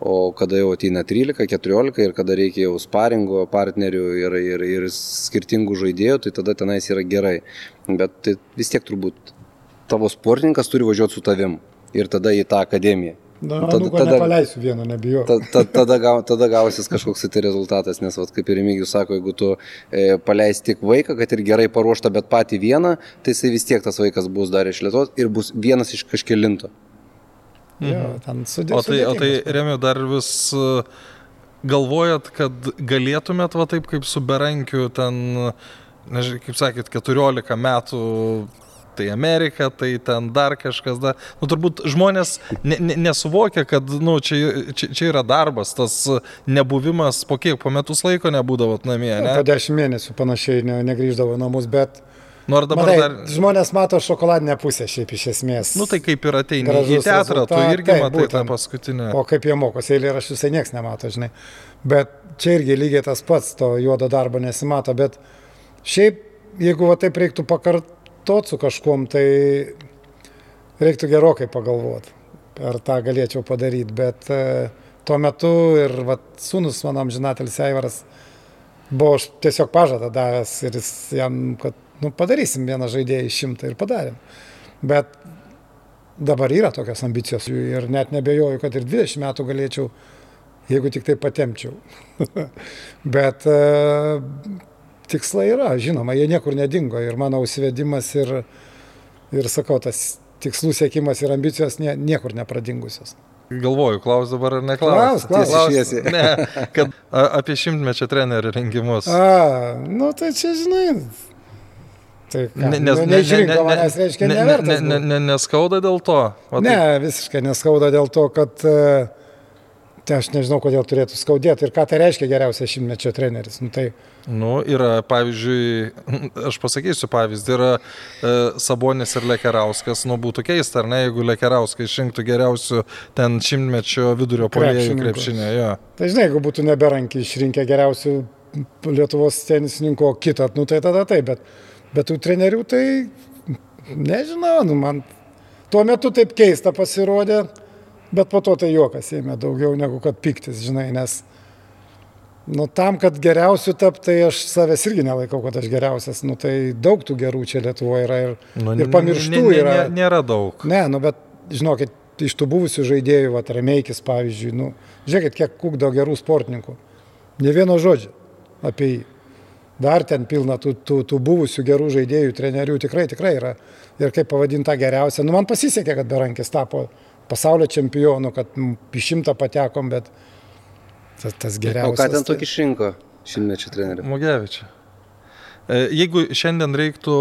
O kada jau ateina 13-14 ir kada reikia jau sparingo partnerių ir, ir, ir skirtingų žaidėjų, tai tada tenais yra gerai. Bet tai vis tiek turbūt tavo sportininkas turi važiuoti su tavim ir tada į tą akademiją. Na, Tada- nu, tada- nepaleisiu vieno, nebijau. Ta, ta, tada, gau, tada gausis kažkoks tai rezultatas, nes, vat, kaip ir Remigijus sako, jeigu tu e, paleisi tik vaiką, kad ir gerai paruoštą, bet patį vieną, tai jisai vis tiek tas vaikas bus dar iš Lietuvos ir bus vienas iš kažkelinto. Jo, ten sudė, O tai, o tai. Remiu, dar vis e, galvojat, kad galėtumėt va taip kaip su Berankiu ten, nežinau, kaip sakėt, 14 metų, tai Amerika, tai ten dar kažkas dar. Nu, turbūt žmonės ne, ne, nesuvokia, kad nu, čia, čia, čia yra darbas, tas nebuvimas, po kiek, po metus laiko nebūdavot namie, Nu, ne? Po dešimt mėnesių panašiai ne, negrįždavo namus, bet Nu, ar dabar matai, dar... žmonės mato šokoladinę pusę šiaip iš esmės. Nu, tai kaip ir ateini į Gražus teatrą, tu rezultatas, irgi taip, matai tą būtent. paskutinę. O kaip jie mokosi, eilėraščių visai niekas nemato, žinai. Bet čia irgi lygiai tas pats, to juodo darbo nesimato. Bet šiaip, jeigu va taip reiktų pakartot su kažkuom, tai reiktų gerokai pagalvoti, ar tą galėčiau padaryti. Bet e, tuo metu ir va, sūnus mano amžinatelis Eivaras buvo tiesiog pažadą davęs ir jis jam, kad nu, padarysim vieną žaidėją iš šimtą ir padarėm. Bet dabar yra tokios ambicijos ir net nebejoju, kad ir 20 metų galėčiau, jeigu tik tai patemčiau. Bet e, tikslai yra, žinoma, jie niekur nedingo ir mano užsivedimas ir, ir sakau, tas tikslų siekimas ir ambicijos nie, niekur nepradingusios. Galvoju, klaus dabar ar neklaus. Klaus, klaus. Šviesiai. Ne, kad a, apie šimtmečio trenerių rengimus. A, nu tai čia žinai. Tai ką, Ne- nu, neišrinko manęs, reiškia, ne, ne, ne, ne, ne, neskauda dėl to. Va, Ne, tai- visiškai neskauda dėl to, kad e, tai aš nežinau, kodėl turėtų skaudėti ir ką tai reiškia geriausias šimtmečio treneris. Nu, tai, Nu, yra, pavyzdžiui, aš pasakysiu pavyzdį, yra e, Sabonis ir Lekerauskas, nu būtų keista, ar ne, jeigu Lekerauskai išrinktų geriausių ten šimtmečio vidurio polėjų krepšinė. Jo. tai žinai, jeigu būtų neberankį išrinkę geriausių Lietuvos tenisininkų, o kitą, nu tai tada taip, bet, bet tų trenerių tai nežinau, nu man tuo metu taip keista pasirodė, bet po to tai juokas ėmė daugiau negu kad piktis, žinai, nes Nu, tam, kad geriausiu tap, tai aš savęs irgi nelaikau, kad aš geriausias. Nu, tai daug tų gerų čia Lietuvoje yra ir, Nu, ir pamirštų yra. Nėra daug. Ne, nu bet žinokit, iš tų buvusių žaidėjų, va, Remeikis pavyzdžiui, nu, žiūrėkit, kiek kūkdo gerų sportininkų. Ne vieno žodžio apie jį. Dar ten pilna tų, tų, tų buvusių gerų žaidėjų, trenerių tikrai, tikrai yra. Ir kaip pavadinta geriausia. Nu, man pasisekė, kad Berankis tapo pasaulio čempionu, kad į šimtą patekom, bet tas, tas O geriausias. ką ten tai- tokį išrinko šimtmečio trenerių? Mugevičiai. Jeigu šiandien reiktų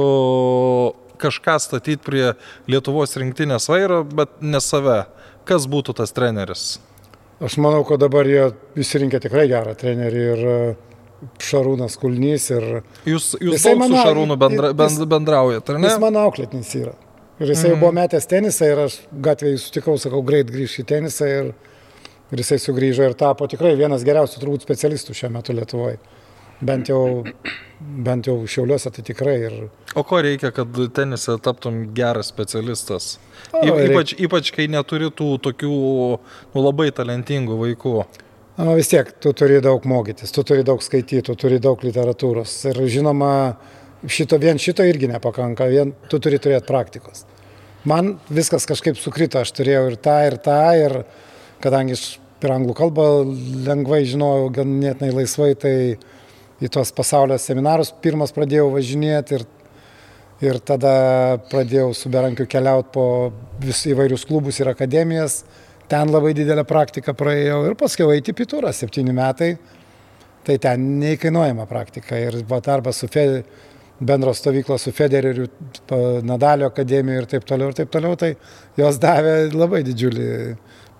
kažką statyti prie Lietuvos rinktinės vairo, bet ne save, kas būtų tas treneris? Aš manau, kad dabar jie įsirinkė tikrai gerą trenerį ir e, Šarūnas Kulnys ir Jūs, jūs su Šarūnu bendra, jis- bend, bendraujate, ar ne? Jis mano auklėtinis yra. Ir jisai mm. buvo metęs tenisą ir aš gatvėje sutikau, sakau, greit grįžti į tenisą ir, ir jisai sugrįžo ir tapo tikrai vienas geriausių turbūt specialistų šiuo metu Lietuvoje. Bent jau, bent jau šiauliuose tai tikrai. Ir, O ko reikia, kad tenise taptum geras specialistas? O, Y, reik- ypač, ypač, kai neturi tų tokių nu, labai talentingų vaikų. Na, vis tiek, tu turi daug mokytis, tu turi daug skaityti, tu turi daug literatūros. Ir žinoma, šito, vien šito irgi nepakanka, vien tu turi turėti praktikos. Man viskas kažkaip sukrito, aš turėjau ir tą, ir tą, ir kadangi aš per anglų kalbą lengvai žinojau, ganėtinai laisvai, tai į tos pasaulio seminarus pirmas pradėjau važinėti ir, ir tada pradėjau su Berankiu keliauti po vis įvairius klubus ir akademijas. Ten labai didelę praktiką praėjau ir paskui eiti į Piturą, septyni metai. Tai ten neįkainuojama praktika ir buvo darbas su Fe, bendro stovyklos su Federeriu, Nadalio akademija ir taip toliau ir taip toliau. Tai jos davė labai didžiulį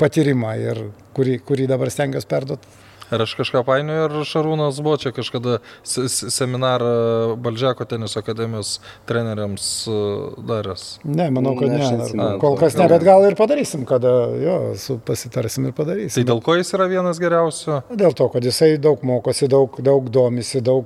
patyrimą ir kurį, kurį dabar stengiuosi perduoti Ir aš kažką painioju, ir Šarūnas buvo čia kažkada se- se- seminarą Balžeko teniso akademijos treneriams e, daręs. Ne, manau, kad Ne, ne. neatsimenu. Kol kas ne, bet gal ir padarysim, kada jo, su, pasitarsim ir Tai padarysim. dėl ko jis yra vienas geriausių? Dėl to, kad jisai daug mokosi, daug, daug domisi, daug,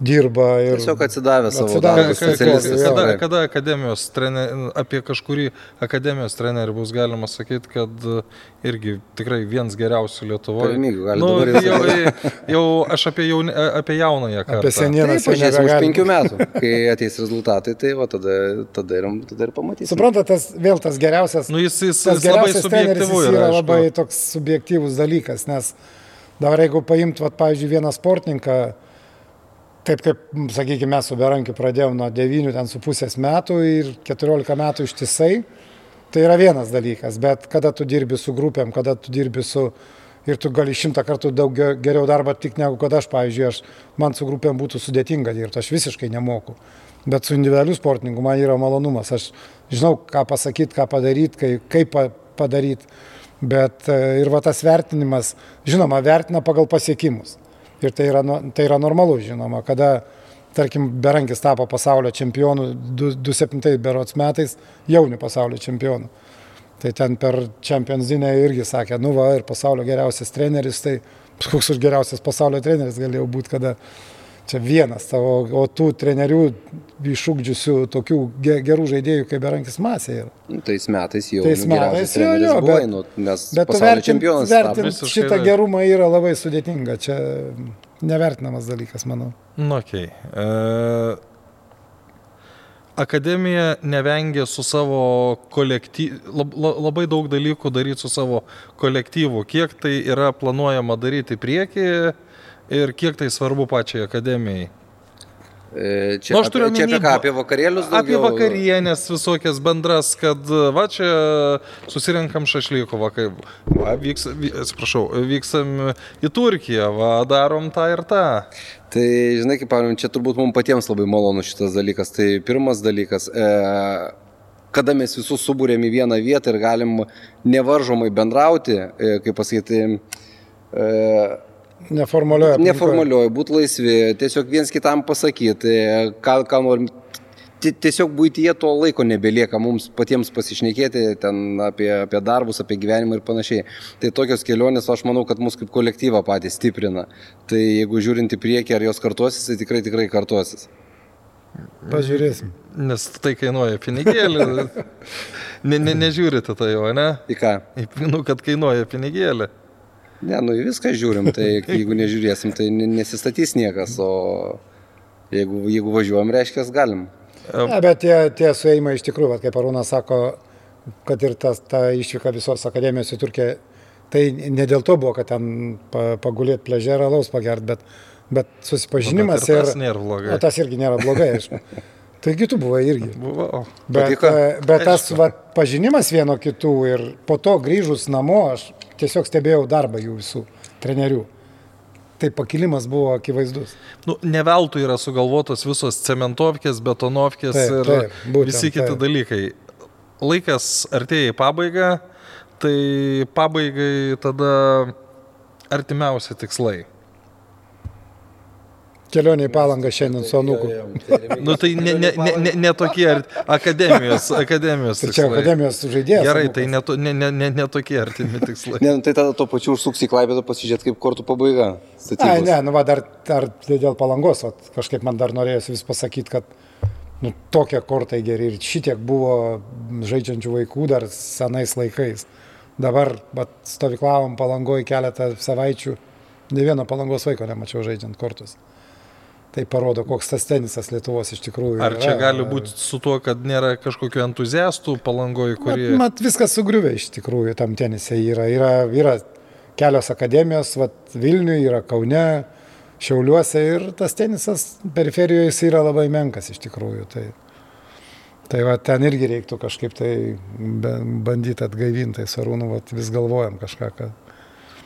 dirba ir Tiesiog atsidavę savo Atsidavę jo. Kada, tikrai. kada akademijos trenerį, apie kažkurį akademijos trenerį bus galima sakyti, kad e, irgi tikrai vienas geriausių Lietuvoje. Nu, dabar ir jau, jau aš apie, jauni, apie jaunąją kartą. apie senieną. Taip, pažiūrėsim už penkių metų, kai ateis rezultatai, tai va, tada, tada, ir, tada ir pamatysim. Suprantate, tas vėl tas geriausias. Nu, jis, jis, tas jis labai geriausias treneris subjektyvus jis yra aišku. labai toks subjektyvus dalykas, nes dabar jeigu paimt, vat, pavyzdžiui, vieną sportininką, taip kaip, sakykime, mes su Berankiu pradėjome nuo 9 ten su pusės metų ir 14 metų ištisai, tai yra vienas dalykas, bet kada tu dirbi su grupėm, kada tu dirbi su... Ir tu gali šimtą kartų daug ge- geriau darbą atlikti negu kad aš, pavyzdžiui, aš, man su grupėm būtų sudėtinga dirbti, aš visiškai nemoku. Bet su individualiu sportininku man yra malonumas. Aš žinau, ką pasakyti, ką padaryti, kai, kaip pa- padaryti. Bet e, ir va tas vertinimas, žinoma, vertina pagal pasiekimus. Ir tai yra, no- tai yra normalu, žinoma, kada, tarkim, Berankis tapo pasaulio čempionu 27 berots metais, jaunių pasaulio čempionu. Tai ten per Champions Dinę irgi sakė, nu va, ir pasaulio geriausias treneris, tai koks už geriausias pasaulio treneris galėjau būti, kada čia vienas tavo, o tų trenerių išūkdžiusių tokių ge, gerų žaidėjų kaip Berankis masė yra. Nu, Tais metais jau Tais nu, metais jo, treneris jo, buvai, bet- nu, nes Bet vertint, vertint šitą gerumą yra labai sudėtinga, čia nevertinamas dalykas, manau. Nu, okay. e, akademija nevengia su savo kolektyvu, lab, la- labai daug dalykų daryti su savo kolektyvu. Kiek tai yra planuojama daryti į priekį ir kiek tai svarbu pačiai akademijai. E, Čia, Nu, aš apie, turiu čia apie ką, apie vakarėlius? Apie daugiau? vakarienės visokias bendras, kad va čia susirinkam šašlykų vakar. Va, vyks, vy, atsiprašau, vyksam į Turkiją, va, darom tą ir tą. Tai, žinai, kaip pavyzdžiui, čia turbūt mums patiems labai malonu šitas dalykas. Tai pirmas dalykas, e, kada mes visus subūrėm į vieną vietą ir galim nevaržomai bendrauti, e, kaip pasakyti, e, Neformalioje. aplinkoje. neformalioji, būti laisvi, tiesiog viens kitam pasakyti, ką, ką norim. Ti- Tiesiog būtyje to laiko nebelieka mums patiems pasišnekėti ten apie, apie darbus, apie gyvenimą ir panašiai. Tai tokios kelionės, aš manau, kad mus kaip kolektyvą patys stiprina. Tai jeigu žiūrint į priekį, ar jos kartuosis, tai tikrai tikrai kartuosis. Pažiūrėsim. Nes tai kainuoja pinigėlį. Ne, ne, nežiūrite tai jo, ne? Į ką? Į- Nu, kad kainuoja pinigėlį. Ne, nu į viską žiūrim, tai jeigu nežiūrėsim, tai ne- nesistatys niekas, o jeigu, jeigu važiuojam, reiškia, galim. Ne, bet tie, tie suėjimai iš tikrųjų, vat kaip Arūnas sako, kad ir tas, ta išvyka visos akademijos į Turkiją, tai ne dėl to buvo, kad ten pa, pagulėti pležerą, alaus pagert, bet, bet susipažinimas Nu, Bet ir tas ir... nėra blogai. O tas irgi nėra blogai, aišku. Taigi tu buvai irgi. Buvo. Bet, Patiko? e, bet tas va, pažinimas vieno kitų ir po to grįžus namo aš tiesiog stebėjau darbą jų visų trenerių. Tai pakilimas buvo akivaizdus. Nu, ne veltui yra sugalvotos visos cementovkės, betonovkės Taip, ir taip, būtent, visi kiti taip. dalykai. Laikas artėja į pabaigą, tai pabaigai tada artimiausi tikslai. Kelionė į palangą šiandien su Anuku. Nu, tai ne, ne, ne, ne, ne tokie akademijos, akademijos Tai čia akademijos žaidėjas. Gerai, tai ne, to- ne, ne, ne, ne tokie artimi tikslai. Ne, nu, tai tada to pačiu užsuks į klaipėdą pasižiūrėti, kaip kortų pabaiga. Ai, statybos. ne, nu va, dar, dar dėl palangos, vat, kažkaip man dar norėjosi vis pasakyti, kad nu, tokie kortai geri ir šitiek buvo žaidžiančių vaikų dar senais laikais. Dabar vat, stovyklavom palangoje keletą savaičių, ne vieno palangos vaiko nemačiau žaidžiant kortus. Tai parodo, koks tas tenisas Lietuvos iš tikrųjų Ar čia yra. gali būti su tuo, kad nėra kažkokių entuziastų palangoje, kurie... Mat, mat, viskas sugriuvė iš tikrųjų tam tenise. Yra, yra, yra kelios akademijos, vat, Vilniuje, yra Kaune, Šiauliuose ir tas tenisas periferijoje jis yra labai menkas iš tikrųjų. Tai, tai va, ten irgi reiktų kažkaip tai bandyti atgaivinti, tai sarūnų vat, vis galvojam kažką. Kad...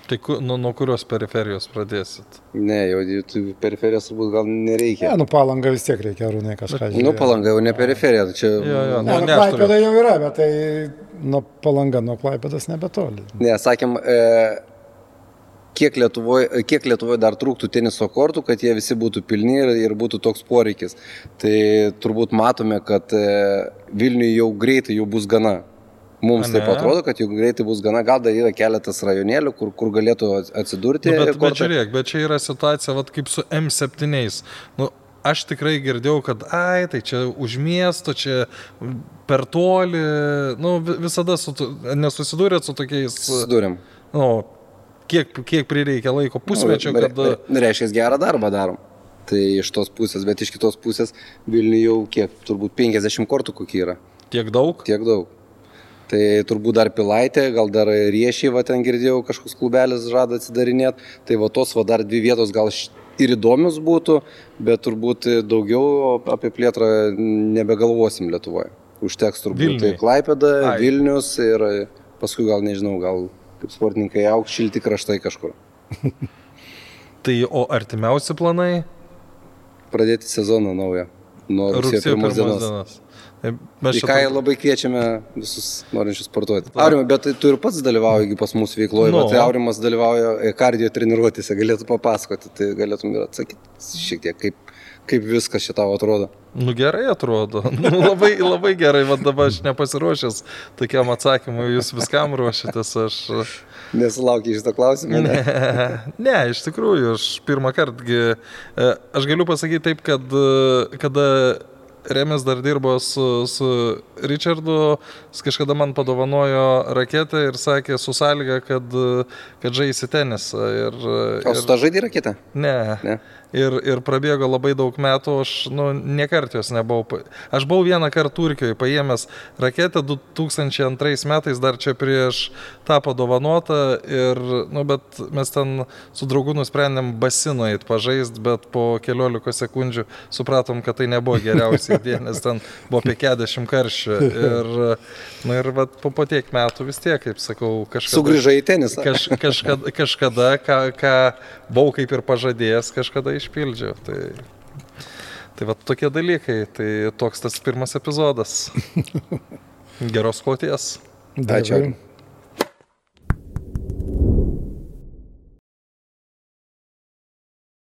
Tai ku- nuo, nuo kurios periferijos pradėsit? Ne, jau tai periferijos turbūt gal nereikia. Ne, nu palanga vis tiek reikia arūnai kažką Nu, žiūrėti. palanga jau ne periferija, čia... Jo, jo, Ne, nu, nu, ne, turiu. Klaipėda jau yra, bet tai nuo palanga, nuo Klaipėdas nebetoli. Ne, sakėm, e, kiek Lietuvoje kiek Lietuvoj dar trūktų teniso kortų, kad jie visi būtų pilni ir, ir būtų toks poreikis. Tai turbūt matome, kad e, Vilniuje jau greitai jau bus gana. Mums A, taip atrodo, kad jau greitai bus gana, gal dar yra keletas rajonėlių, kur, kur galėtų atsidurti. Nu, bet, bet kortai. žiūrėk, bet čia yra situacija, vat, kaip su M7. Nu, aš tikrai girdėjau, kad, ai, tai čia už miesto, čia per toli, nu, vi- visada su, nesusidūrėt su tokiais, Susidūrėm. nu, kiek, kiek prireikia laiko, pusmečio, Nu, kad... re- re- Reiškia, gerą darbą darom. Tai iš tos pusės, bet iš kitos pusės Vilniuje jau kiek, turbūt 50 kortų kokie yra. Tiek daug? Tiek daug. Tai turbūt dar Pilaitė, gal dar Riešį, va ten girdėjau, kažkoks klubelis žada atsidarinėti. Tai va tos va dar dvi vietos gal ir įdomios būtų, bet turbūt daugiau apie plėtrą nebegalvosim Lietuvoje. Užteks turbūt Vilniuj. Klaipėda, Ai. Vilnius ir paskui gal nežinau, gal kaip sportininkai auk šilti kraštai kažkur. Tai o artimiausi planai? Pradėti sezoną naują. Nuo rugsėjo pirmos dienos. dienos. Mes čia ką labai kviečiame visus norinčius sportuoti. Aurimai, bet tai tu ir pats dalyvauji pas mūsų veikloje, Nu. bet tai Aurimas dalyvauja e, kardio treniruotėse, galėtų papasakoti, tai galėtum ir atsakyti šiek tiek, kaip, kaip viskas šitą atrodo. Nu gerai atrodo. Nu, labai, labai gerai, va dabar aš nepasiruošęs tokiam atsakymui, jūs viskam ruošiatės, aš... Nesulaukiai šito klausimo. Ne, Ne? ne, iš tikrųjų, aš pirmą kartą, aš galiu pasakyti taip, kad e, kada Remis dar dirbo su, su Richardu, jis kažkada man padovanojo raketę ir sakė su sąlyga, kad, kad žaisi tenisą. Ir, O su to žaidži raketę? Ne. Ne. Ir, ir prabėgo labai daug metų, aš, nu, niekart jos nebuvau. Aš buvau vieną kartą Turkijoje paėmęs raketę 2002 metais, dar čia prieš tą padovanotą, ir, nu, bet mes ten su draugu nusprendėm basino eit pažaist, bet po keliolika sekundžių supratom, kad tai nebuvo geriausia idėja, nes ten buvo apie 40 karščių. Ir, nu, ir vat, po, po tiek metų vis tiek, kaip sakau, kažkas. Sugrįžai į tenisą. Kaž, kažkada, kažkada ką, ką buvau kaip ir pažadėjęs, kažkada išpildžiau. Tai, tai va tokie dalykai, tai toks tas pirmas epizodas. Geros kloties. Ačiū.